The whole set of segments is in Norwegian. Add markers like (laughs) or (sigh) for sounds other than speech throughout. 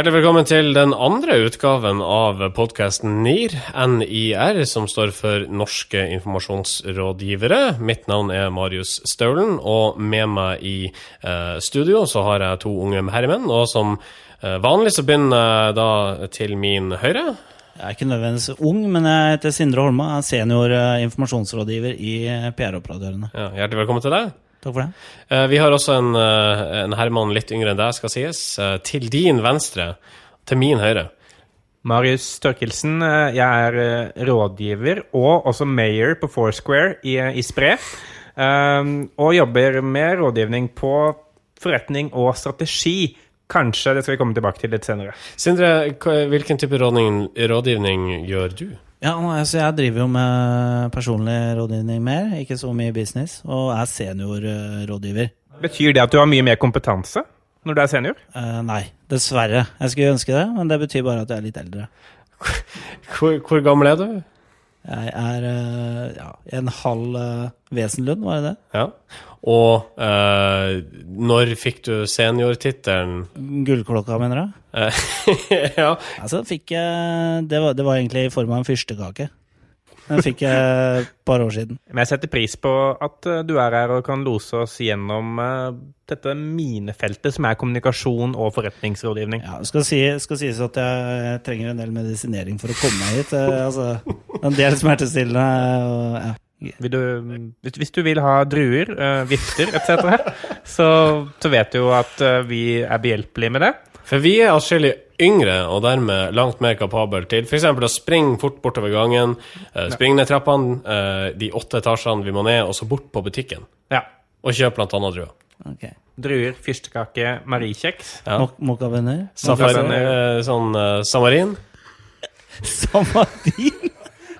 Hjertelig velkommen til den andre utgaven av podkasten NIR, NIR, som står for Norske informasjonsrådgivere. Mitt navn er Marius Staulen, og med meg i eh, studio så har jeg to unge herremenn. Og som eh, vanlig så begynner jeg da til min høyre. Jeg er ikke nødvendigvis ung, men jeg heter Sindre Holma. Jeg er senior eh, informasjonsrådgiver i PR-operatørene. Ja, hjertelig velkommen til deg. Takk for det. Eh, Vi har også en, eh, en Herman litt yngre enn deg, skal sies. Eh, Til din venstre, til min høyre. Marius Størkelsen, jeg er rådgiver og også mayor på Foursquare i, i Spre. Og jobber med rådgivning på forretning og strategi. Kanskje det skal vi komme tilbake til litt senere. Sindre, hvilken type rådgivning, rådgivning gjør du? Ja, altså Jeg driver jo med personlig rådgivning mer, ikke så mye business, og er seniorrådgiver. Betyr det at du har mye mer kompetanse når du er senior? Uh, nei, dessverre. Jeg skulle ønske det, men det betyr bare at jeg er litt eldre. Hvor, hvor gammel er du? Jeg er eh, ja, en halv vesenlønn, var det det? Ja. Og eh, når fikk du seniortittelen? Gullklokka, mener du? Eh, (laughs) ja. Altså, fikk jeg det var, det var egentlig i form av en fyrstekake. Den fikk jeg et par år siden. Men jeg setter pris på at eh, du er her og kan lose oss gjennom eh, dette minefeltet som er kommunikasjon og forretningsrådgivning. Ja, det skal, si, skal sies at jeg trenger en del medisinering for å komme meg hit. Eh, altså, en del smertestillende. Og, ja. Vil du, hvis, du vil ha druer, vifter etc., så, så vet du jo at vi er behjelpelige med det. For vi er atskillig yngre og dermed langt mer kapabel til f.eks. å springe fort bortover gangen, eh, springe ned trappene, eh, de åtte etasjene vi må ned, og så bort på butikken. Ja. Og kjøpe annet druer. Ok. Druer, fyrstekake, mariekjeks. Ja. Mok Mokkabønner? Eh, sånn uh, samarin. (laughs) Samadin?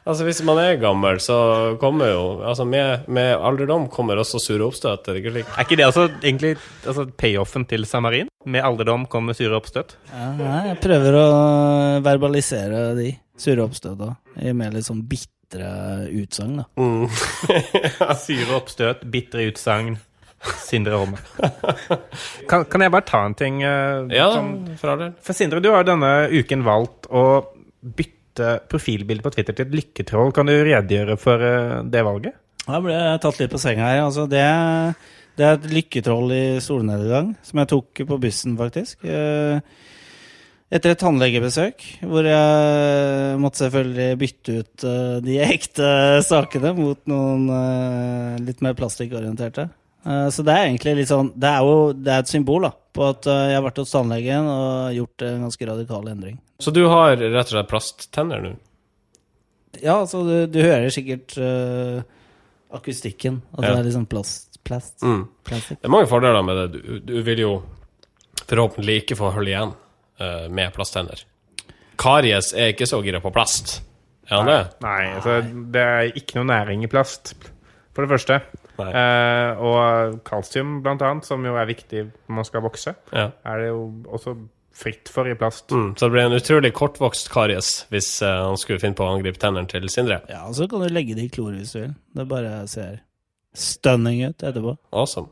Altså Hvis man er gammel, så kommer jo Altså Med, med alderdom kommer også sure oppstøt. Er ikke? Er ikke det altså egentlig altså payoffen til Samarin? Med alderdom kommer sure oppstøt. Ja, nei, jeg prøver å verbalisere de sure oppstøta i mer litt sånn bitre utsagn, da. Mm. (laughs) Sure oppstøt, bitre utsagn. Sindre Holme. Kan, kan jeg bare ta en ting? Uh, Ja, som- for all del. For Sindre, du har denne uken valgt å bytte profilbilde på Twitter til et lykketroll. Kan du redegjøre for eh, det valget? Da ble jeg tatt litt på senga her. Altså, det, det er et lykketroll i solnedgang som jeg tok på bussen, faktisk. Eh, Etter et tannlegebesøk, hvor jeg måtte selvfølgelig bytte ut eh, de ekte (laughs) sakene mot noen litt mer plastikkorienterte. Så det er egentlig litt sånn Det er jo det er et symbol da, på at eh, jeg har vært hos tannlegen og gjort en ganske radikal endring. Så du har rett og slett plasttenner nå? Ja, altså, du, du hører sikkert uh, akustikken. At Ja. det er liksom plast. plast Mm. Det er mange fordeler med det. Du, du vil jo forhåpentlig ikke få hull igjen uh, med plasttenner. Karies er ikke så gira på plast. Er han det? Nei, altså, det er ikke noe næring i plast, for det første. Eh, og kalsium, blant annet, som jo er viktig når man skal vokse, Ja. er det jo også fritt for i plast. Mm, så det blir en utrolig kortvokst karies hvis eh, han skulle finne på å angripe tennene til Sindre. Ja, og så kan du legge det i klor hvis du vil. Det bare ser stunning ut etterpå. Awesome.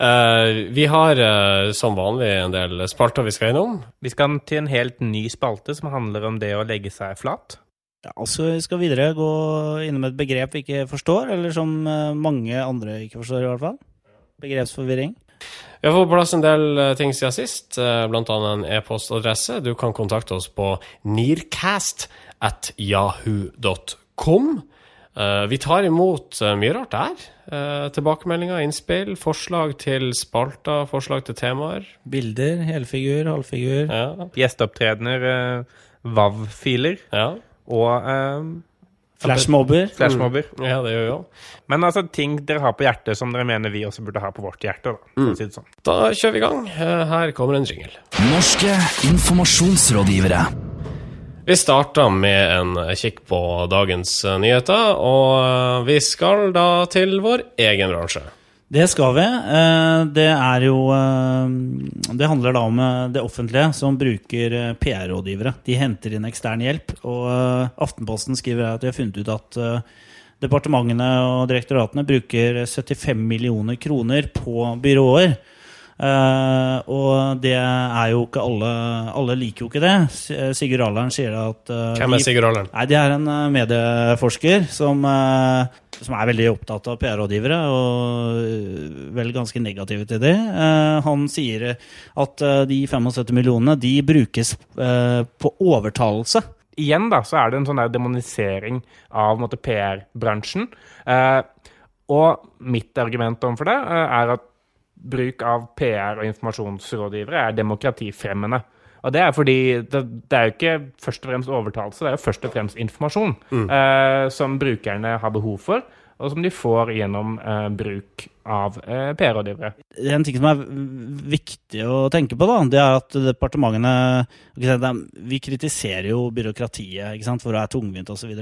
Uh, vi har uh, som vanlig en del spalter vi skal innom. Vi skal til en helt ny spalte som handler om det å legge seg flat. Ja, altså, vi skal videre gå innom et begrep vi ikke forstår, eller som eh, mange andre ikke forstår, i hvert fall. Begrepsforvirring. Vi har fått på plass en del eh, ting siden sist, bl.a. blant annet en e-postadresse. Du kan kontakte oss på nearcast at yahoo.com. Eh, vi tar imot eh, mye rart der. Eh, tilbakemeldinger, innspill, forslag til spalter, forslag til temaer. Bilder, helfigur, halvfigur. Ja, Gjesteopptredener, eh, WAV-filer ja. Og eh, Flashmobber. flashmobber. ja det gjør vi òg. Men altså ting dere har på hjertet som dere mener vi også burde ha på vårt hjerte. Da, mm. si det sånn. Da kjører vi i gang. Eh, her kommer en jingle. Norske informasjonsrådgivere. Vi starter med en kikk på dagens eh, nyheter, og eh, vi skal da til vår egen bransje. Det skal vi. Eh, Det er jo eh, Det handler da om eh, det offentlige som bruker PR-rådgivere. De henter inn ekstern hjelp. Og Aftenposten skriver at de har funnet ut at departementene og direktoratene bruker 75 millioner kroner på byråer Eh, og det er jo ikke alle Alle liker jo ikke det. Sigurd Allern sier at uh, Hvem er Sigurd Allern? Nei, Det er en eh, medieforsker som, uh, som er veldig opptatt av PR-rådgivere, og eh, vel ganske negative til det. Eh, han sier at eh, de 75 millionene de brukes eh, på overtalelse. igjen da, så er det en sånn der demonisering av PR-bransjen. Eh, og mitt argument overfor det eh, er at bruk av PR- og informasjonsrådgivere er demokratifremmende. Og det er fordi det, det er jo ikke først og fremst overtalelse, det er jo først og fremst informasjon eh, som brukerne har behov for, og som de får gjennom eh, bruk av eh, PR-rådgivere. En ting som er viktig å tenke på, da, det er at departementene Vi kritiserer jo byråkratiet ikke sant, for å være tungvint osv.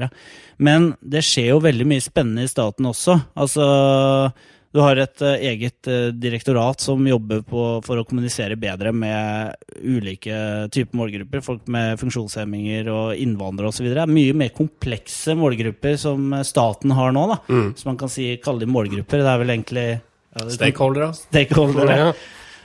Men det skjer jo veldig mye spennende i staten også. Altså, du har et eh, eget eh, direktorat som jobber på, for å kommunisere bedre med ulike typer målgrupper. Folk med funksjonshemminger og innvandrere osv. Mye mer komplekse målgrupper som staten har nå. da. Så man kan si, kalle de målgrupper. Det er vel egentlig ja, det- Stakeholdere? Stakeholder, Ja.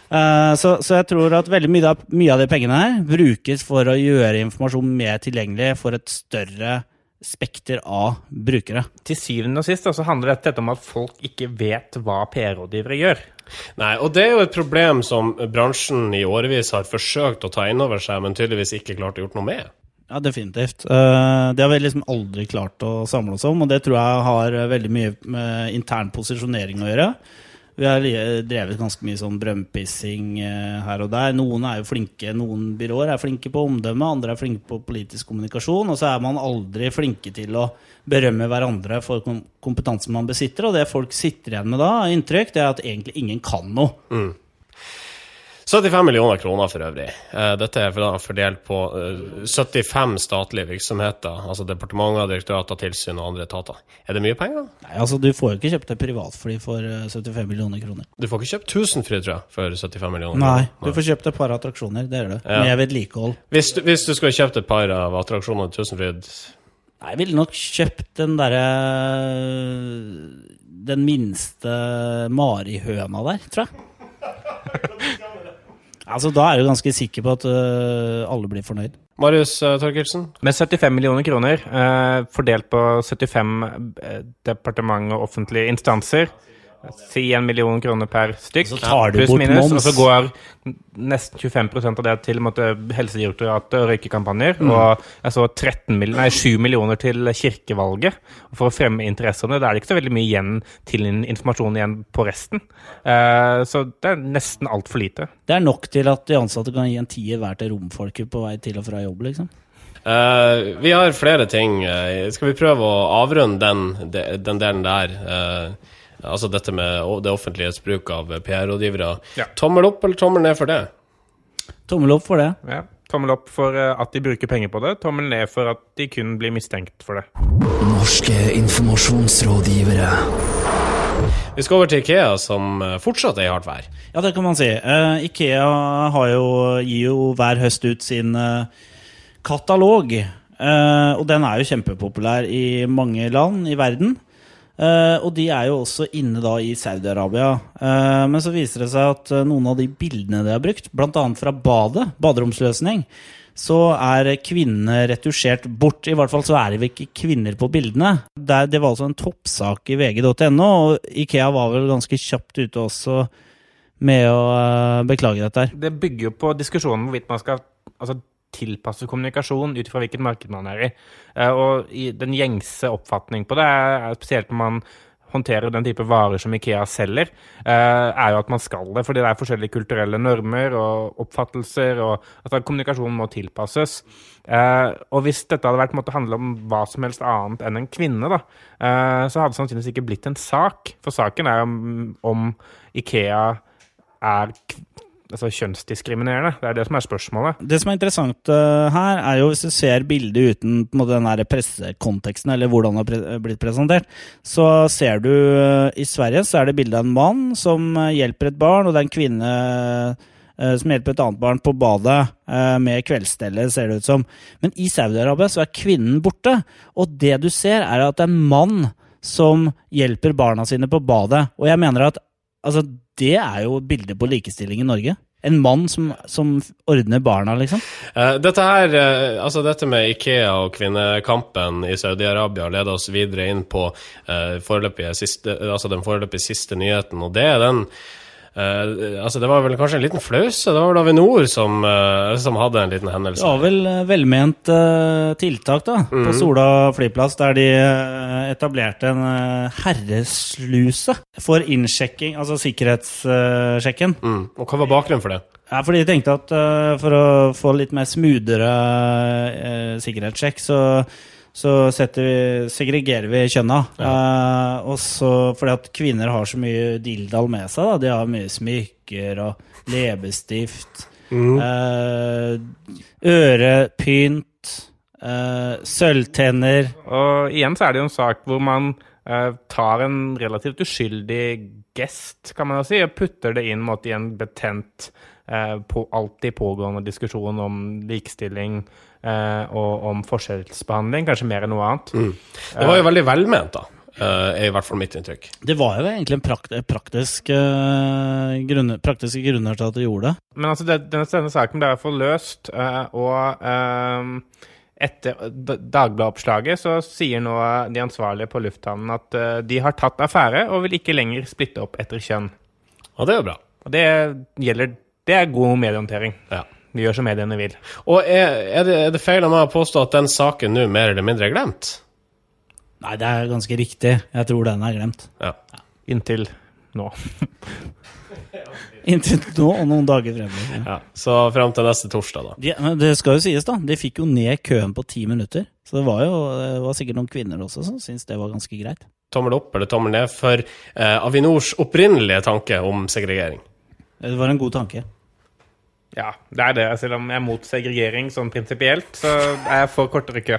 Uh, så, så jeg tror at veldig mye av, mye av de pengene her brukes for å gjøre informasjon mer tilgjengelig for et større spekter av brukere. Til syvende og sist så handler dette om at folk ikke vet hva PR-rådgivere gjør. Nei, og det er jo et problem som bransjen i årevis har forsøkt å ta inn over seg, men tydeligvis ikke klart å gjort noe med. Ja, definitivt. Eh, det har vi liksom aldri klart å samle oss om, og det tror jeg har veldig mye med intern posisjonering å gjøre. Vi har drevet ganske mye sånn brønnpissing eh, her og der. Noen er jo flinke, noen byråer er flinke på omdømme, andre er flinke på politisk kommunikasjon, og så er man aldri flinke til å berømme hverandre for kompetansen man besitter, og det folk sitter igjen med da, inntrykk, det er at egentlig ingen kan noe. 75 millioner kroner for øvrig. Eh, Dette er fordelt på eh, 75 statlige virksomheter, altså departementer, direktorater, tilsyn og andre etater. Er det mye penger? Nei, altså Du får jo ikke kjøpt et privatfly for eh, 75 millioner kroner. Du får ikke kjøpt Tusenfryd, tror jeg, for 75 millioner. kroner. Nei, du får kjøpt et par attraksjoner, det gjør du. Ja. Med vedlikehold. Hvis du, hvis du skulle kjøpt et par av attraksjonene til Tusenfryd Nei, Jeg ville nok kjøpt den derre Den minste marihøna der, tror jeg. Altså, da er du ganske sikker på at uh, alle blir fornøyd. Marius uh, Torkelsen? Med 75 millioner kroner, uh, fordelt på 75 eh, departement og offentlige instanser, si en million kroner per stykk, Så tar du pluss bort minus, moms. og så går nesten 25% av det til Helsedirektoratet og røykekampanjer, Mm. og jeg så 13 mill nei, 7 millioner til kirkevalget, for å fremme interesse om det. Da er det ikke så veldig mye igjen til informasjon igjen på resten. Uh, så det er nesten altfor lite. Det er nok til at de ansatte kan gi en tier hver til romfolket på vei til og fra jobb, liksom. Uh, vi har flere ting. Uh, skal vi prøve å avrunde den, de- den delen der? Eh, altså dette med det offentliges bruk av PR-rådgivere. Ja. Tommel opp eller tommel ned for det? Tommel opp for det. Ja. Tommel opp for eh, at de bruker penger på det, tommel ned for at de kun blir mistenkt for det. Norske informasjonsrådgivere. Vi skal over til Ikea, som eh, fortsatt er i hardt vær. Ja, det kan man si. Uh, Ikea har jo, gir jo hver høst ut sin uh, katalog. Uh, og den er jo kjempepopulær i mange land i verden. Eh, og de er jo også inne da i Saudi-Arabia. Uh, men så viser det seg at eh, noen av de bildene de har brukt, bl.a. fra badet, baderomsløsning, så er kvinnene retusjert bort. I hvert fall så er det ikke kvinner på bildene. Det, det var altså en toppsak i vg.no, og Ikea var vel ganske kjapt ute også med å uh, beklage dette her. Det bygger jo på diskusjonen hvorvidt man skal altså, tilpasse kommunikasjon ut fra hvilket marked man er i. Eh, Og den gjengse oppfatning på det, spesielt når man håndterer den type varer som Ikea selger, eh, er jo at man skal det. Fordi det er forskjellige kulturelle normer og oppfattelser, og at kommunikasjonen må tilpasses. Eh, Og hvis dette hadde vært måtte handle om hva som helst annet enn en kvinne, da, så hadde det sannsynligvis ikke blitt en sak. For saken er om, Ikea er altså, kjønnsdiskriminerende. Det er det som er spørsmålet. Det som er interessant uh, her, er jo hvis du ser bildet uten måte, den her pressekonteksten, eller hvordan det har blitt presentert, så ser du uh, i Sverige så er det bilde av en mann som eh, hjelper et barn, og det er en kvinne som hjelper et annet barn på badet med kveldsstellet, ser det ut som. Men i Saudi-Arabia så er kvinnen borte, og det du ser, er at det er en mann som hjelper barna sine på badet. Og jeg mener at Altså, det er jo bildet på likestilling i Norge. En mann som, som ordner barna, liksom. Eh, dette her, eh, altså dette med Ikea og kvinnekampen i Saudi-Arabia leder oss videre inn på eh, foreløpige siste, altså den foreløpig siste nyheten, og det er den eh, altså Det var vel kanskje en liten flause? Det var vel Avinor som, uh, som hadde en liten hendelse? Det var vel eh, velment uh, tiltak da, på Sola flyplass, der de etablerte en herresluse for innsjekking, altså sikkerhetssjekken. Mm. Og hva var bakgrunnen for det? Ja, fordi de tenkte at for å få litt mer smoothere uh, sikkerhetssjekk, så, så setter vi, segregerer vi kjønna. Eh, og så fordi at kvinner har så mye dildal med seg. Da. De har mye smykker og leppestift. eh, ørepynt. eh, sølvtenner. Og igjen så er det jo en sak hvor man eh, tar en relativt uskyldig gest, kan man jo si, og putter det inn måtte, i en betent, eh, på, alltid pågående diskusjon om likestilling eh, og om forskjellsbehandling, kanskje mer enn noe annet. Det var jo veldig velment, da. Uh, er i hvert fall mitt inntrykk. Det var jo egentlig en prakt, praktisk, uh, grunner, praktiske grunner til at de gjorde det. Men altså, det, denne, denne saken ble i hvert fall løst, uh, og ehm, etter Dagbladet-oppslaget så sier nå de ansvarlige på lufthavnen at eh, de har tatt affære og vil ikke lenger splitte opp etter kjønn. Og det er jo bra. Og det gjelder Det er god mediehåndtering. Ja. De gjør som mediene vil. Og er, er, det, er det feil av meg å påstå at den saken nå mer eller mindre er glemt? Nei, det er ganske riktig. Jeg tror den er glemt. Ja. Inntil nå. (laughs) Inntil nå og noen dager fremover. Ja. ja. Så fram til neste torsdag, da. De, men det skal jo sies, da. De fikk jo ned køen på ti minutter. Så det var jo det var sikkert noen kvinner også som syntes det var ganske greit. Tommel opp eller tommel ned for eh, Avinors opprinnelige tanke om segregering. Det var en god tanke. Ja, det er det. Selv om jeg er mot segregering sånn prinsipielt, så er jeg for kortere kø.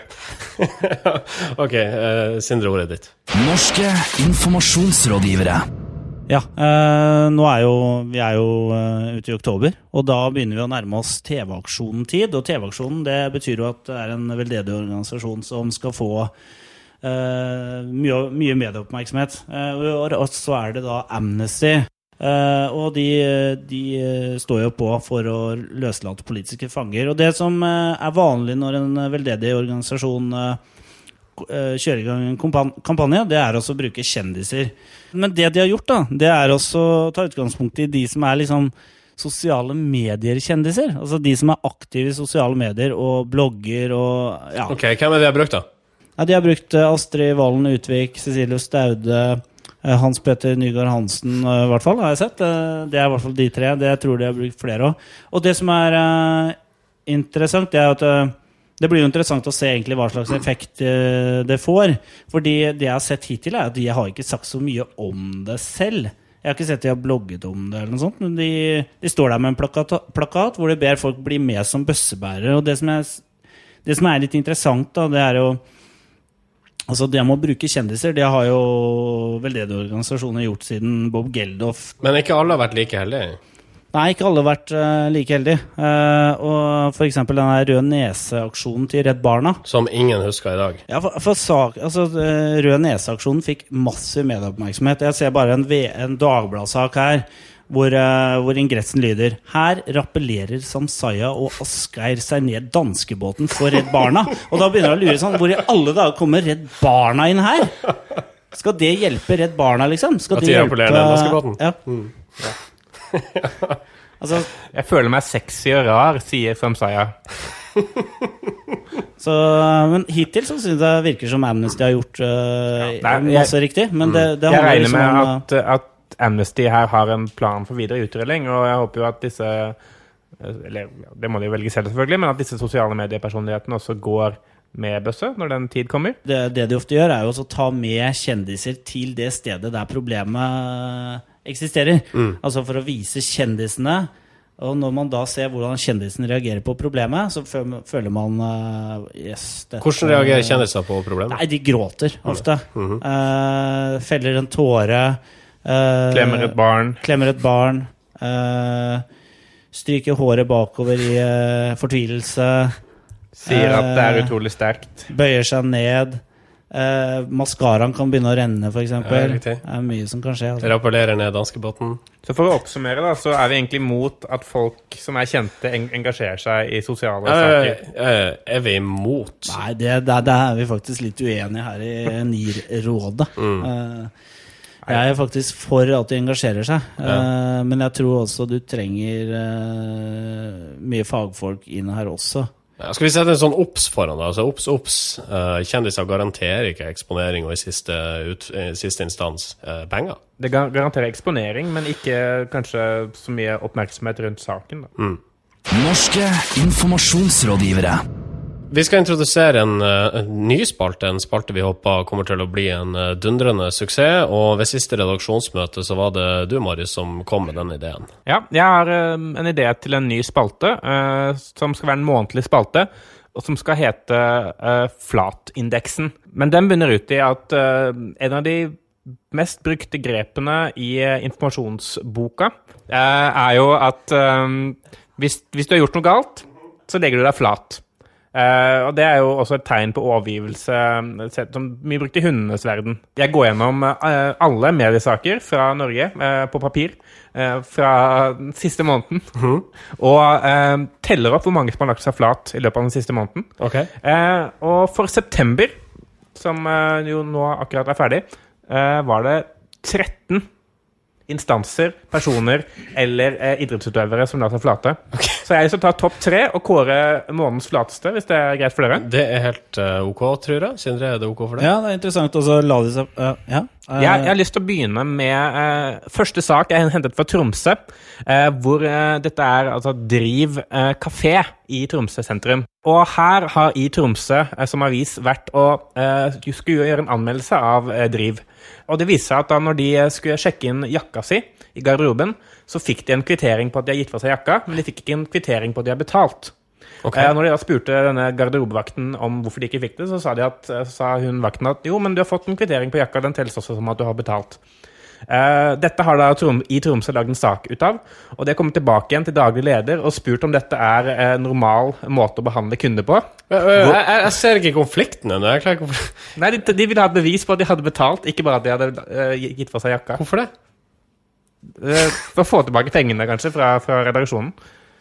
(laughs) ok, uh, Sindre, ordet ditt. Norske informasjonsrådgivere. Ja, eh, nå er jo, vi er jo eh, ute i oktober, og da begynner vi å nærme oss TV-aksjonen-tid. Og TV-aksjonen det betyr jo at det er en veldedig organisasjon som skal få eh, mye, mye medieoppmerksomhet. Eh, og, og så er det da Amnesty. Eh, og de, de eh, står jo på for å løslate politiske fanger. Og det som eh, er vanlig når en veldedig organisasjon uh, kjører i gang en kampanje, det er også å bruke kjendiser. Men det de har gjort, da, det er også å ta utgangspunkt i de som er liksom sosiale medier-kjendiser. Altså de som er aktive i sosiale medier og blogger og ja. Ok, Hvem er det de har brukt, da? ja de har brukt Astrid Valen Utvik, Cecilie Staude, Hans Petter Nygaard Hansen, eh, i hvert fall, har jeg sett. Eh, Det er i hvert fall de tre. Det jeg tror de har brukt flere òg. Og det som er eh, interessant, det er at eh, det blir jo interessant å se egentlig hva slags effekt eh, det får. Fordi det jeg har sett hittil, er at de har ikke sagt så mye om det selv. Jeg har ikke sett de har blogget om det, eller noe sånt, men de, de står der med en plakat, plakat hvor de ber folk bli med som bøssebærere. Og det som, er, det som er litt interessant, da, det er jo Altså Det med å bruke kjendiser, det har jo veldedige organisasjoner gjort siden Bob Geldof Men ikke alle har vært like heldige. Nei, ikke alle har vært uh, like heldige. Uh, og eksempel den rød nese-aksjonen til Redd Barna. Som ingen husker i dag. Ja, for, for sak, altså, eh, Rød nese-aksjonen fikk massiv medieoppmerksomhet. Jeg ser bare en, V- en Dagbladet-sak her hvor, uh, hvor ingressen lyder Her rappellerer Samsaya og Asgeir seg ned danskebåten for Redd Barna. Og da begynner jeg å lure sånn Hvor i alle dager kommer Redd Barna inn her? Skal det hjelpe Redd Barna, liksom? Skal At de rappellerer den danskebåten? Ja. (laughs) altså, Jeg føler meg sexy og rar, sier Samsaya. (laughs) Så, men hittil så syns jeg det virker som Amnesty har gjort uh, nei, jeg- masse riktig. Men det, det Jeg regner liksom med om uh, at, at Amnesty her har en plan for videre utrulling, og jeg håper jo at disse Eller det må de jo velge selv, selvfølgelig, men at disse sosiale mediepersonlighetene også går med bøsse når den tid kommer. det, det de ofte gjør, er jo å ta med kjendiser til det stedet der problemet eksisterer. Altså for å vise kjendisene. Og når man da ser hvordan kjendisen reagerer på problemet, så føler man uh, yes, dette- Hvordan reagerer kjendiser på problemet? Nei, de gråter ofte. Eh, feller en tåre. Eh, Klemmer et barn. Klemmer et barn. eh, stryker håret bakover i eh, fortvilelse. Sier at det er Eh, utrolig sterkt. Bøyer seg ned. Uh, Maskaraen kan begynne å renne, f.eks. Ja, det er mye som kan skje. Altså. Rappellerer ned danskebåten. Så for å oppsummere, da, så er vi egentlig imot at folk som er kjente, eng engasjerer seg i sosiale Eh, saker. eh, er vi imot? Nei, det, det, det, er vi faktisk litt uenige her i NIR-rådet. Mm. Eh, jeg er faktisk for at de engasjerer seg, eh, men jeg tror også du trenger eh, mye fagfolk inn her også. Ja, skal vi sette en sånn obs foran deg, Altså obs, obs. Eh, kjendiser garanterer ikke eksponering og i siste, ut, i siste instans penger. Det gar- garanterer eksponering, men ikke kanskje så mye oppmerksomhet rundt saken. Da. Norske informasjonsrådgivere. Vi skal introdusere en, eh, en ny spalte, en spalte vi håper kommer til å bli en eh, dundrende suksess. Og ved siste redaksjonsmøte så var det du, Marius, som kom med den ideen. Ja, jeg har eh, en idé til en ny spalte, som skal være en månedlig spalte, og som skal hete Flatindeksen. Men den begynner ut i at en av de mest brukte grepene i informasjonsboka er jo at hvis, hvis du har gjort noe galt, så legger du deg flat. Eh, og Det er jo også et tegn på overgivelse, eh, sett som mye brukt i hundenes verden. Jeg går gjennom uh, alle mediesaker fra Norge uh, på papir fra den siste måneden. Og eh, teller opp hvor mange som har lagt seg flat i løpet av den siste måneden. Okay. Og for september, som jo nå akkurat er ferdig, var det 13 instanser, personer eller eh, idrettsutøvere som lar seg flate. Så jeg skal ta topp tre og kåre månedens flateste, hvis det er greit for dere. Det er helt uh, ok, tror jeg. Sindre, er det ok for deg? Ja, det er interessant. Og så la de seg uh, ja. Uh, Jeg, jeg har lyst til å begynne med uh, første sak jeg hentet fra Tromsø. Eh, hvor dette er altså Driv eh, kafé i Tromsø sentrum. Og her har i Tromsø som avis vært å skulle gjøre en anmeldelse av Driv. Og det viste seg at da når de eh, skulle sjekke inn jakka si i garderoben, så fikk de en kvittering på at de har gitt fra seg jakka, men de fikk ikke en kvittering på at de har betalt. Okay. Eh, når de da spurte denne garderobevakten om hvorfor de ikke fikk det, så sa, de at, eh, sa hun vakten at jo, men du har fått en kvittering på jakka, den telles også som at du har betalt. Eh, dette har da Trom i Tromsø lagd en sak ut av, og de har kommet tilbake igjen til daglig leder og spurt om dette er uh, normal måte å behandle kunder på. Eh, eh, Jeg, jeg, jeg ser ikke konflikten ennå. Ikke (laughs) Nei, de, de ville ha bevis på at de hadde betalt, ikke bare at de hadde uh, gitt fra seg jakka. Hvorfor det? For å få tilbake pengene, kanskje, fra, fra redaksjonen.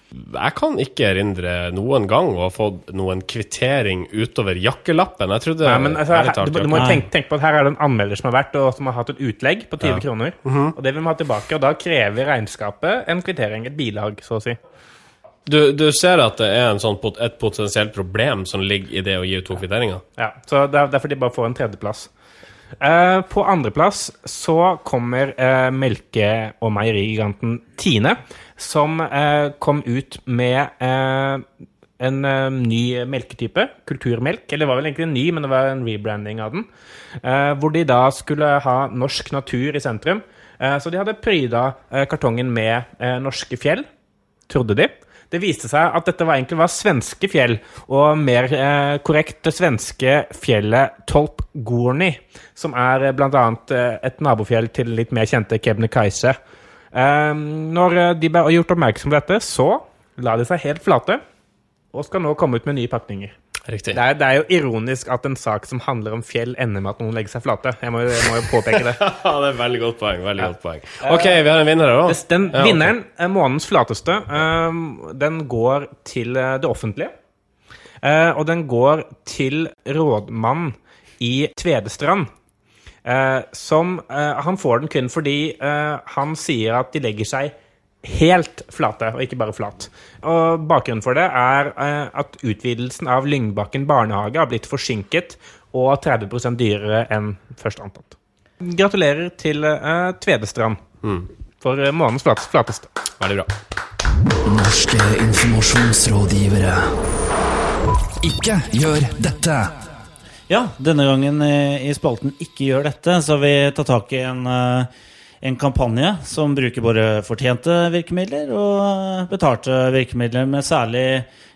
Jeg kan ikke erindre noen gang å ha fått noen kvittering utover jakkelappen. Jeg trodde Nei, men altså, her, du, du må tenke, tenke på at her er det en anmelder som har vært og som har hatt et utlegg på 20 Ja. kroner. Og det vil vi ha tilbake, og da krever regnskapet en kvittering, et bilag, så å si. du, du ser at det er en sånn, et potensielt problem som ligger i det å gi ut to kvitteringer? Ja, så det er derfor de bare får en tredjeplass. Eh, på andreplass så kommer eh, melke- og meierigiganten Tine, som eh, kom ut med en ny melketype, kulturmelk. Eller det var vel egentlig en ny, men det var en rebranding av den. Hvor de da skulle ha norsk natur i sentrum. Så de hadde pryda kartongen med norske fjell, trodde de. Det viste seg at dette var egentlig var svenske fjell, og mer eh, korrekt det svenske fjellet Tolpgorni, som er eh, annet eh, et nabofjell til litt mer kjente Kebnekaise. Eh, når de ble gjort oppmerksom på dette, så la de seg helt flate, og skal nå komme ut med nye pakninger. Riktig. Det er, det er jo ironisk at en sak som handler om fjell, ender med at noen legger seg flate. Jeg må, jeg må jo påpeke det. (laughs) Ja, det er veldig godt poeng. veldig godt poeng. OK, vi har en vinner her da. Den Ja. Vinneren, eh, månens flateste, eh, den går til eh, det offentlige. Eh, og den går til rådmannen i Tvedestrand. Eh, som eh, Han får den kun fordi eh, han sier at de legger seg helt flate, og ikke bare flat. Og Bakgrunnen for det er eh, at utvidelsen av Lyngbakken barnehage har blitt forsinket og 30 dyrere enn først antatt. Gratulerer til uh, Tvedestrand for eh, månedens flat- flateste. Veldig bra. Norske informasjonsrådgivere. Ikke gjør dette. Ja, denne gangen i, i spalten Ikke gjør dette, så har vi tatt tak i en, eh, en kampanje som bruker både fortjente virkemidler og eh, betalte virkemidler, med særlig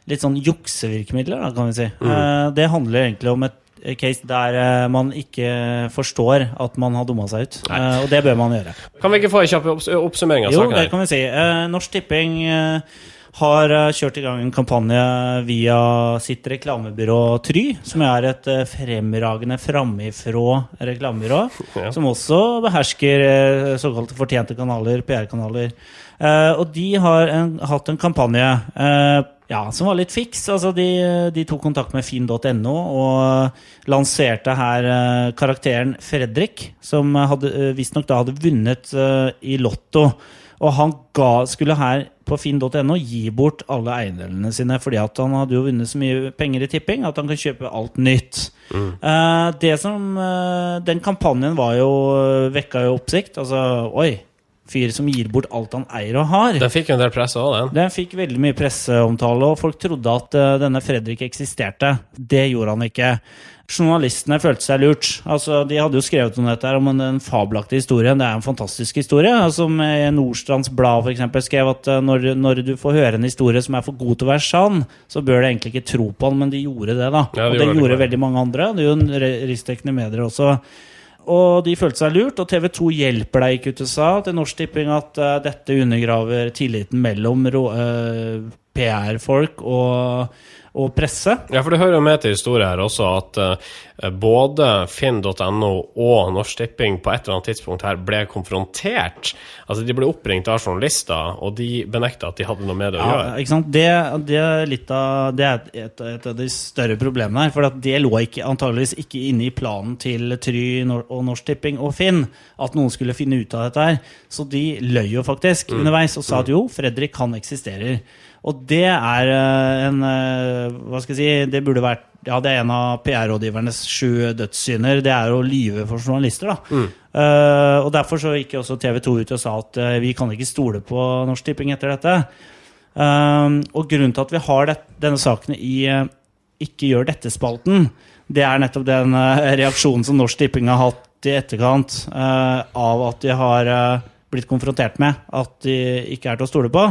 litt sånn juksevirkemidler, da, kan vi si. Mm. Det handler egentlig om et case der eh, man ikke forstår at man har dumma seg ut. Eh, Og det bør man gjøre. Kan vi ikke få en kjapp oppsummering av saken? Jo, det kan vi si. Eh, Norsk Tipping eh, har eh, kjørt i gang en kampanje via sitt reklamebyrå Try, som er et eh, fremragende framifrå reklamebyrå, Ja. som også behersker eh, såkalte fortjente kanaler, PR-kanaler. Og de har en, hatt en kampanje ja, som var litt fiks. Altså, de, de tok kontakt med finn.no og lanserte her karakteren Fredrik, som visstnok da hadde vunnet i Lotto. Og han ga, skulle her på finn.no gi bort alle eiendelene sine, fordi at han hadde jo vunnet så mye penger i tipping at han kan kjøpe alt nytt. Eh, det som, eh, den kampanjen var jo, vekka jo oppsikt. Altså, oi, fyr som gir bort alt han eier og har. Den fikk jo en del press òg, den. Den fikk veldig mye presseomtale, og folk trodde at uh, denne Fredrik eksisterte. Det gjorde han ikke. Journalistene følte seg lurt. Altså, de hadde jo skrevet om dette her, om en, fabelaktige fabelaktig historie. Det er en fantastisk historie. Som altså, Nordstrands Blad for eksempel, skrev at eh, når, når du får høre en historie som er for god til å være sann, så bør du egentlig ikke tro på den, men de gjorde det, da. Ja, de og det gjorde det, veldig mange andre. Det er jo riksdekkende medier også. Og de følte seg lurt, og TV 2 hjelper deg ikke ut sa til Norsk Tipping at uh, dette undergraver tilliten mellom rå- eh, PR-folk og, og presse. Ja, for det hører jo med til historien her også at uh, både finn.no og Norsk Tipping på et eller annet tidspunkt her ble konfrontert. Altså, de ble oppringt av journalister, og de benekta at de hadde noe med det å Ja, gjøre. ikke sant? Det, det er litt av Det er et, et av de større problemene her. For at det lå ikke, antageligvis ikke inne i planen til Try og Norsk Tipping og Finn at noen skulle finne ut av dette her. Så de løy jo faktisk underveis og sa at jo, Fredrik han eksisterer. Og det er eh, en eh, Hva skal jeg si Det burde vært ja, det er en av PR-rådgivernes sju dødssynder. Det er å lyve for journalister. da. Eh, og Derfor så gikk også TV 2 ut og sa at uh, vi kan ikke stole på Norsk Tipping etter dette. Uh, og grunnen til at vi har det, denne saken i Ikke gjør dette-spalten, det er nettopp den reaksjonen som Norsk Tipping har hatt i etterkant av at de har blitt konfrontert med at de ikke er til å stole på.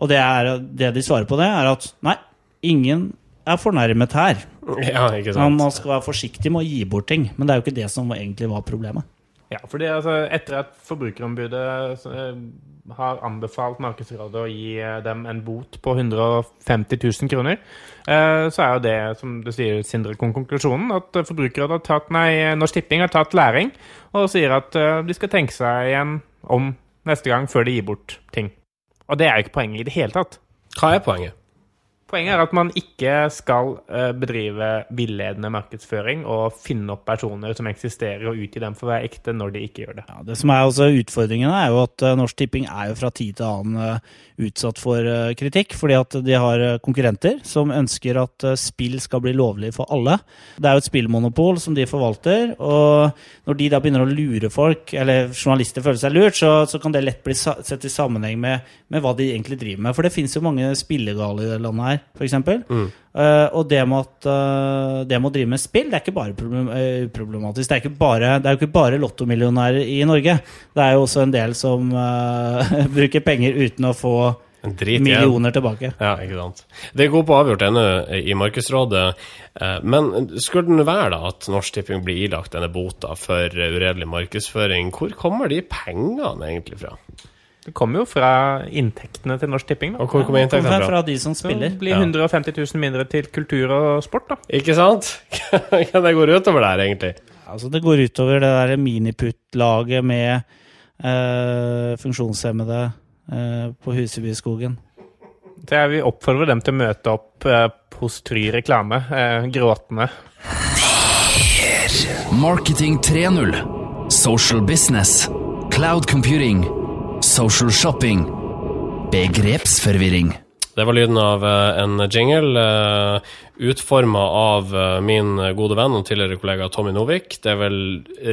Og det, er, det de svarer på det, er at nei, ingen er fornærmet her. Ja, ikke Man skal være forsiktig med å gi bort ting. Men det er jo ikke det som egentlig var problemet. Ja, fordi altså, etter at Forbrukerombudet eh, har anbefalt Markedsrådet å gi eh, dem en bot på 150 000 kroner, eh, så er jo det, som du sier, Sindre, kon- konklusjonen, at Forbrukerrådet har tatt, nei, Norsk Tipping har tatt læring, og sier at de skal tenke seg igjen om neste gang før de gir bort ting. Og det er jo ikke poenget i det hele tatt. Hva er poenget? Poenget er at man ikke skal eh, bedrive villedende markedsføring og finne opp personer som eksisterer, og utgi dem for å være ekte når de ikke gjør det. Ja, det som er også utfordringen, er jo at eh, Norsk Tipping er jo fra tid til annen eh, utsatt for kritikk, fordi at de har konkurrenter som ønsker at spill skal bli lovlig for alle. Det er jo et spillmonopol som de forvalter, og når de da begynner å lure folk, eller journalister føler seg lurt, så, så kan det lett bli sett i sammenheng med, med hva de egentlig driver med. For det finnes jo mange spillegale i det landet her, f.eks. Mm. Uh, og det med, at, uh, det med å drive med spill, det er ikke bare problem, uh, problematisk. Det er, ikke bare, det er jo ikke bare lottomillionærer i Norge. Det er jo også en del som (laughs) bruker penger uten å få drit millioner millioner tilbake. Ja, ikke sant. Det går på avgjort ennå i Markedsrådet, men skulle det nå være da at Norsk Tipping blir ilagt denne bota for uredelig markedsføring, hvor kommer de pengene egentlig fra? Det kommer jo fra inntektene til Norsk Tipping. Da. Og hvor kommer inntektene fra fra? de som spiller. det blir 150 000 mindre til kultur og sport, da. Ikke sant? (laughs) Hva det går utover der, egentlig? Altså, det går utover det der miniputt-laget med øh, funksjonshemmede øh, på Husebyskogen. Så jeg vil oppfordre dem til å møte opp øh, hos Try Reklame, gråtende. Marketing 3.0. Social business. Cloud computing. Social shopping. Begrepsforvirring. Det var lyden av eh, en jingle uh, utforma av eh, min gode venn og tidligere kollega Tommy Novik. Det er vel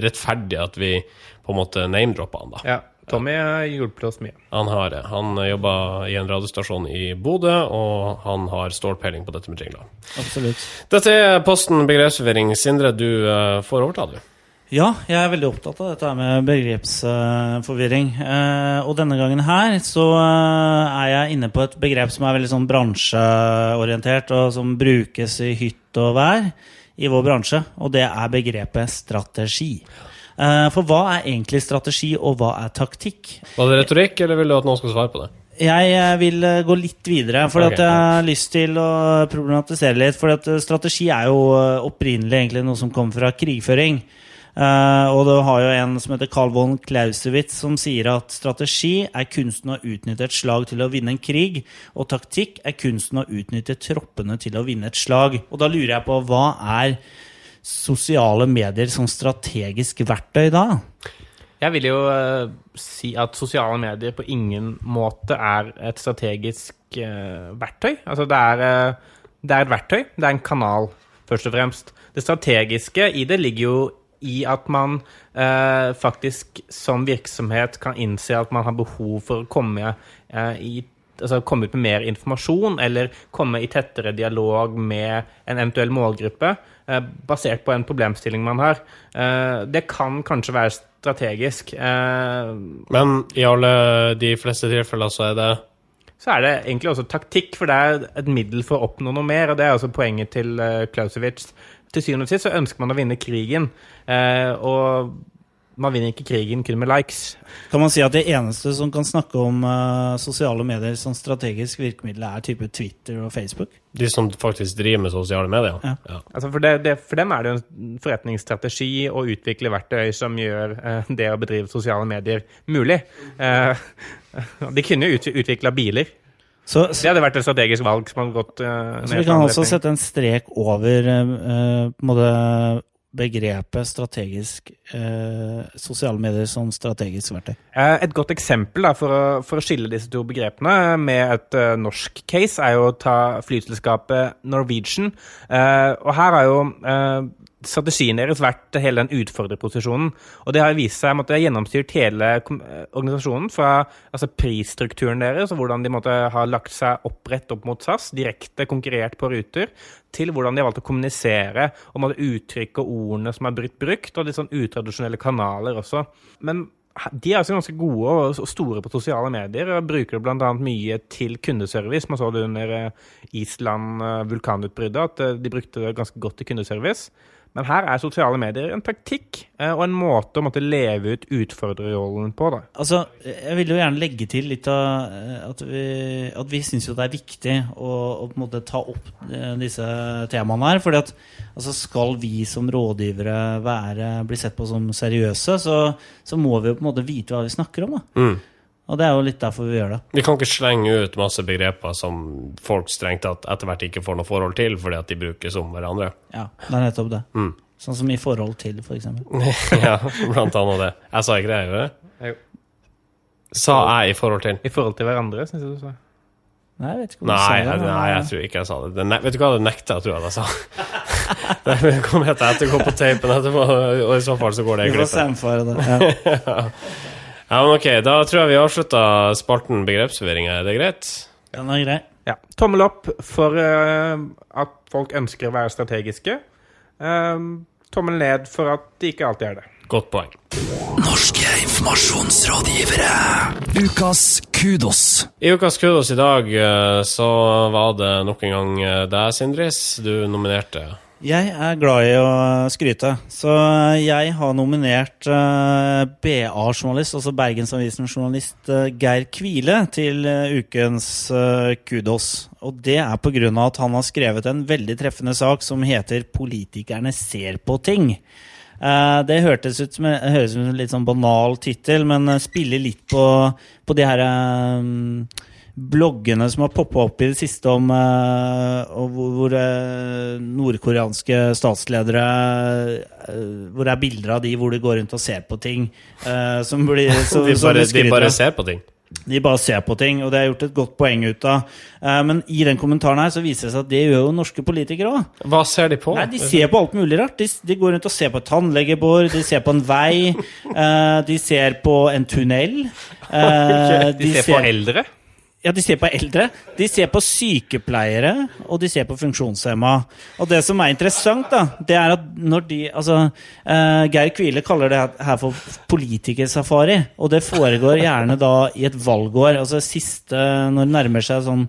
rettferdig at vi på en måte name-dropper han, da. Ja, Tommy har hjulpet oss mye. Han har det. Han jobba i en radiostasjon i Bodø, og han har stålpeiling på dette med jingler. Absolutt. Dette er posten begrepsforvirring. Sindre, du eh, får overta, du. Ja, jeg er veldig opptatt av dette med begrepsforvirring. Eh, og denne gangen her så eh, er jeg inne på et begrep som er veldig sånn bransjeorientert, og som brukes i hytt og vær i vår bransje, og det er begrepet strategi. Eh, For hva er egentlig strategi, og hva er taktikk? Var det retorikk, eller vil du at noen skal svare på det? Jeg vil gå litt videre, for okay. jeg har lyst til å problematisere litt. For strategi er jo opprinnelig noe som kommer fra krigføring. Eh, og det har jo en som heter Carl von Clausewitz, som sier at strategi er kunsten å utnytte et slag til å vinne en krig, og taktikk er kunsten å utnytte troppene til å vinne et slag. Og da lurer jeg på hva er sosiale medier som strategisk verktøy da? Jeg vil jo uh, si at sosiale medier på ingen måte er et strategisk uh, verktøy. Altså det er, det er et verktøy, det er en kanal, først og fremst. Det strategiske i det ligger jo i at man eh, faktisk som virksomhet kan innse at man har behov for å komme eh, i altså komme ut med mer informasjon, eller komme i tettere dialog med en eventuell målgruppe, eh, basert på en problemstilling man har. Eh, det kan kanskje være strategisk. Eh, Men i alle de fleste tilfeller så er det så er det egentlig også taktikk, for det er et middel for å oppnå noe mer, og det er også poenget til uh, Clausewitz. Til syvende og sist så ønsker man å vinne krigen, eh, og man vinner ikke krigen kun med likes. Kan man si at det eneste som kan snakke om uh, sosiale medier som strategisk virkemiddel, er type Twitter og Facebook? de som faktisk driver med sosiale medier. Ja. Ja. Altså for, det, det, for dem er det jo en forretningsstrategi å utvikle verktøy som gjør uh, det å bedrive sosiale medier mulig. Uh, (laughs) de kunne jo ut, utvikla biler. Så, Det hadde vært et strategisk valg som hadde gått uh, så vi kan også sette en strek over måte begrepet strategisk eh, Sosiale medier som strategisk verktøy. Et godt eksempel da, for, å, for å skille disse to begrepene med et uh, norsk case, er jo å ta flyselskapet Norwegian. Uh, og her har jo eh, strategien deres vært hele den utfordrerposisjonen. Og det har vist seg at det har gjennomstyrt hele eh, organisasjonen, fra altså prisstrukturen deres og hvordan de måtte ha lagt seg opprett opp mot SAS, direkte konkurrert på ruter, til hvordan de har valgt å kommunisere og måtte uttrykke ordene som er brukt brukt, og litt sånn utradisjonelle kanaler også. Men de er altså ganske gode og og store på sosiale medier, og bruker det bl.a. mye til kundeservice. Man så det under eh, Island eh, at de brukte det ganske godt til kundeservice. Men her er sosiale medier en taktikk eh, og en måte å måtte leve ut utfordrerrollen på. da. Altså, jeg vil jo gjerne legge til litt av eh, at vi, at vi syns jo det er viktig å, å på en måte ta opp eh, disse temaene her. fordi at altså, skal vi som rådgivere være, bli sett på som seriøse, så, så må vi jo på en måte vite hva vi snakker om. da. Mm. Og det er jo litt derfor vi gjør det. Vi kan ikke slenge ut masse begreper som folk strengt tatt etter hvert ikke får noe forhold til, fordi at de brukes om hverandre. Ja, det er nettopp det. Mm. Sånn som i forhold til, for eksempel. (laughs) ja, blant annet det. Jeg sa ikke det, gjorde det? Jo. Sa jeg i forhold til? I forhold til hverandre, syns jeg du sa. Nei, jeg vet ikke om Nei, du sa det. Nei, nei, jeg tror ikke jeg sa det. det ne vet du hva, det nekter jeg, tror jeg at jeg sa. (laughs) det kommer etter til å ettergå på tapen etterpå, og i så fall så går det i Vi får klippet. samfare det. Ja. (laughs) Ja, men ok, da tror jeg vi avslutta spalten begrepsforvirring. Er det greit? Den er grei. Ja. Tommel opp for uh, at folk ønsker å være strategiske. Uh, tommel ned for at de ikke alltid er det. Godt poeng. Norske informasjonsrådgivere. Ukas kudos. I ukas kudos i dag uh, så var det nok en gang deg, Sindris, du nominerte. Jeg er glad i å skryte, så jeg har nominert eh, BA-journalist, altså Bergensavisen-journalist eh, Geir Kvile, til eh, ukens eh, kudos. Og det er av at han har skrevet en veldig treffende sak som heter 'Politikerne ser på ting'. Eh, det hørtes ut som, høres ut som en litt sånn banal tittel, men eh, spiller litt på, på de her eh, bloggene som har poppa opp i det siste om eh, hvor, hvor eh, nordkoreanske statsledere eh, Hvor det er bilder av de hvor de går rundt og ser på ting. som blir, (laughs) som, De bare, de bare ser på ting. De bare ser på ting, og det er gjort et godt poeng ut av. Men i den kommentaren her så viser det seg at det gjør jo norske politikere òg. Hva ser de på? Nei, De ser på alt mulig rart. De, de går rundt og ser på et tannlegebord, de ser på en vei, (laughs) de ser på en tunnel. De, De ser på eldre. Ja, de ser på eldre, de ser på sykepleiere, og de ser på funksjonshemma. Og det som er interessant, da, det er at når de Altså, uh, Geir Kvile kaller det her for politikersafari, og det foregår gjerne da i et valgår. Altså siste Når det nærmer seg sånn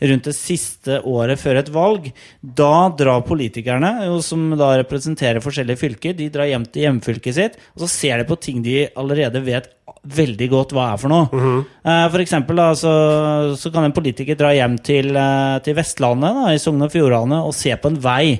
rundt det siste året før et valg, da drar politikerne, som da representerer forskjellige fylker, de drar hjem til hjemfylket sitt, og så ser de på ting de allerede vet veldig godt hva er for noe. Eh, For eksempel da, så, så kan en politiker dra hjem til, uh, til Vestlandet, da, i Sogn og Fjordane, og se på en vei.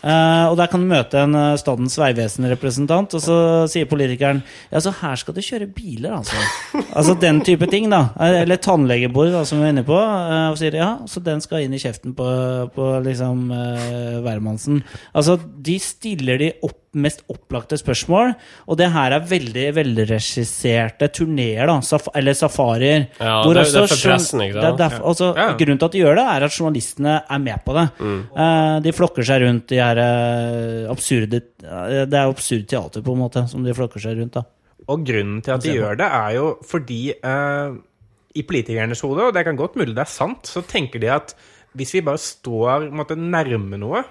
Uh, og der kan du møte en Statens vegvesen-representant, og så sier politikeren ja, så her skal du kjøre biler, altså. (laughs) altså den type ting, da. Eller tannlegebord, da, som vi er inne på. Og sier ja, så den skal inn i kjeften på, på liksom uh, hvermannsen. Altså, de stiller de opp mest opplagte spørsmål, og det her er veldig velregisserte turneer, da, saf eller safarier. Ja, hvor det- det er for pressen, ikke sant? det er derfor, altså, Ja. Grunnen til at de gjør det, er at journalistene er med på det. Mm. Uh, de flokker seg rundt de her eh, absurde eh, Det er absurd teater, på en måte, som de flokker seg rundt. da. Og grunnen til at de gjør det, er jo fordi i politikernes hode, og det kan godt mulig det er sant, så tenker de at hvis vi bare står måtte, nærme noe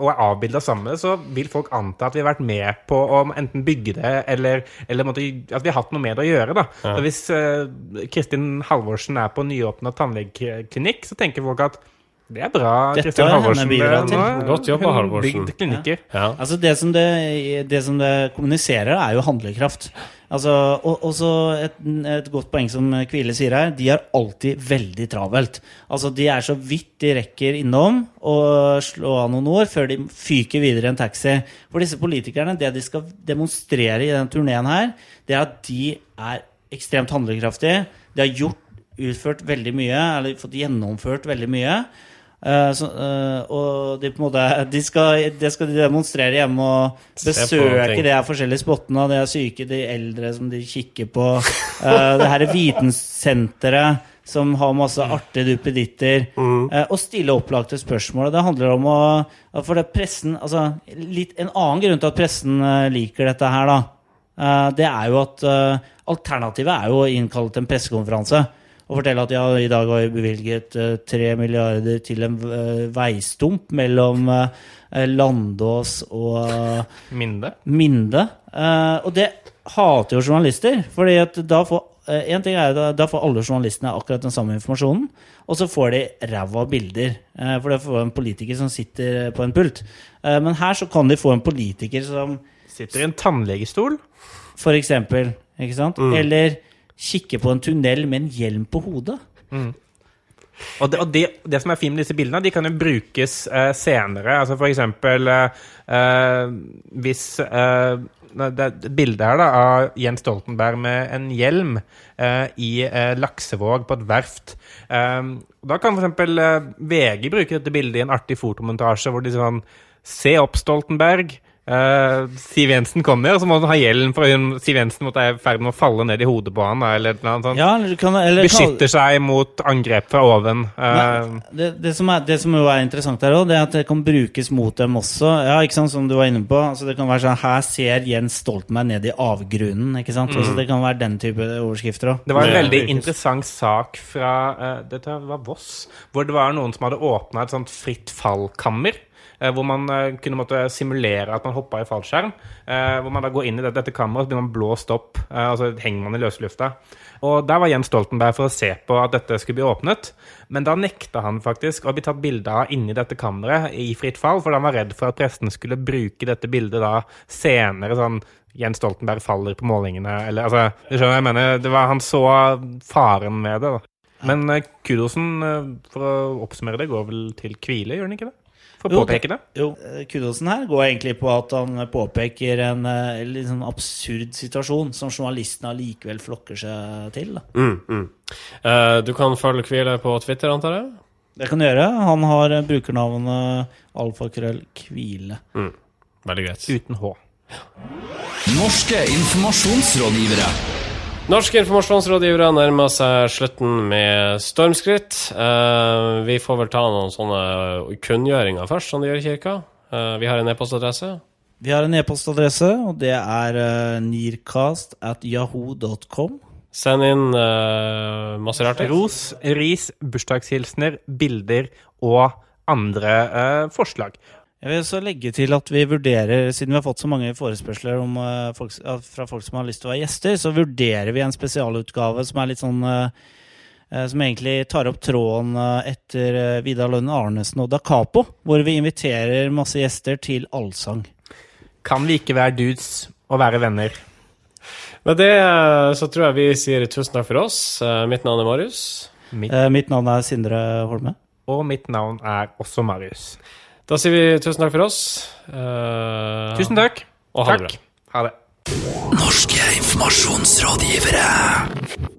og er avbilda sammen med det, så vil folk anta at vi har vært med på å enten bygge det, eller, eller måtte, at vi har hatt noe med det å gjøre. da. Så hvis uh, Kristin Halvorsen er på nyåpna tannlegeklinikk, så tenker folk at det er bra, Kristian Kristin Halvorsen. Godt jobba, Halvorsen. Bygd. Ja. Altså det som det, det som det kommuniserer, er jo handlekraft. Altså, og også et, et godt poeng som Kvile sier her, de har alltid veldig travelt. Altså De er så vidt de rekker innom og slå av noen ord før de fyker videre i en taxi. For disse politikerne, det de skal demonstrere i denne turneen her, det er at de er ekstremt handlekraftige. De har gjort, utført veldig mye, eller fått gjennomført veldig mye. Eh, så, eh, og de, måte, de skal, det skal de demonstrere hjemme og besøke de her forskjellige spottene. De er syke, de eldre som de kikker på. Eh, det her er Vitenssenteret som har masse artige duppeditter. eh, og stille opplagte spørsmål. Det handler om å For det pressen altså, litt, En annen grunn til at pressen liker dette her, da, det er jo at alternativet er jo å innkalle til en pressekonferanse og fortelle at ja, i dag har vi bevilget tre tre milliarder til en uh, veistump mellom uh, Landås og eh, Minde. Minde. Eh, og det hater jo journalister, fordi at da får eh, en ting er da, da får alle journalistene akkurat den samme informasjonen, og så får de ræva bilder. eh, for det får en politiker som sitter på en pult. Eh, men her så kan de få en politiker som Sitter i en tannlegestol. for eksempel, ikke sant? Eller kikker på en tunnel med en hjelm på hodet. Og, det, og det, det som er fint med disse bildene, de kan jo brukes eh, senere. Altså for eksempel eh, eh, hvis eh, Det er bilde her da, av Jens Stoltenberg med en hjelm eh, i eh, Laksevåg på et verft. Eh, da kan eksempel eh, VG bruke dette bildet i en artig fotomontasje hvor de sånn Se opp, Stoltenberg. Eh, Siv Jensen kommer, og så må han ha hjelm, for hun, Siv Jensen måtte være i ferd med å falle ned i hodet på han. Eller noe sånt. Ja, eller kan, eller Beskytter seg mot angrep fra oven. Uh, det, det, som er, det som jo er interessant her det er at det kan brukes mot dem også. Ja, ikke sant, Som du var inne på. Altså, det kan være sånn Her ser Jens Stoltenberg ned i avgrunnen. ikke sant? Altså, det kan være den type overskrifter òg. Det var en Det- veldig interessant sak fra uh, Dette var Voss. Hvor det var noen som hadde åpna et sånt fritt fall-kammer. Eh, hvor man eh, kunne måtte simulere at man hoppa i fallskjerm. eh, hvor man da går inn i dette, dette kammeret, så blir man blåst opp. altså og så henger man i løslufta. Og der var Jens Stoltenberg for å se på at dette skulle bli åpnet. Men da nekta han faktisk å bli tatt bilde av inni dette kammeret i fritt fall, for han var redd for at pressen skulle bruke dette bildet da senere. sånn Jens Stoltenberg faller på målingene, eller altså Du skjønner jeg mener? Det var, han så faren med det, da. Men kudosen, for å oppsummere det, går vel til Kvile, gjør den ikke det? For å Jo? Jo, eh, kudosen her går egentlig på at han påpeker en eh, litt sånn absurd situasjon som journalistene allikevel flokker seg til. da. Mm, mm. Eh, du kan følge Kvile på Twitter, antar jeg? Det kan du gjøre. Han har brukernavnet alfakrøll Kvile. Mm. Veldig greit. Uten H. Norske informasjonsrådgivere. Norske informasjonsrådgivere nærmer seg slutten med stormskritt. Uh, vi får vel ta noen sånne kunngjøringer først, som de gjør i kirka. Uh, vi har en e-postadresse. Vi har en e-postadresse, og det er uh, nearcast at yahoo.com. Send inn uh, masse rart. i. Ros, ris, bursdagshilsener, bilder og andre eh, forslag. Jeg vil også legge til at vi vurderer, siden vi har fått så mange forespørsler om, uh, folk, uh, fra folk som har lyst til å være gjester, så vurderer vi en spesialutgave som er litt sånn eh, Som egentlig tar opp tråden etter Vidar Lønn Arnesen og Da Capo, hvor vi inviterer masse gjester til allsang. Kan vi ikke være dudes og være venner? Med det så tror jeg vi sier tusen takk for oss. Mitt navn er Marius. Mitt, mitt navn er Sindre Holme. og mitt navn er også Marius. Da sier vi tusen takk for oss. Uh, Tusen takk. Og ha det bra. Ha det. Norske informasjonsrådgivere.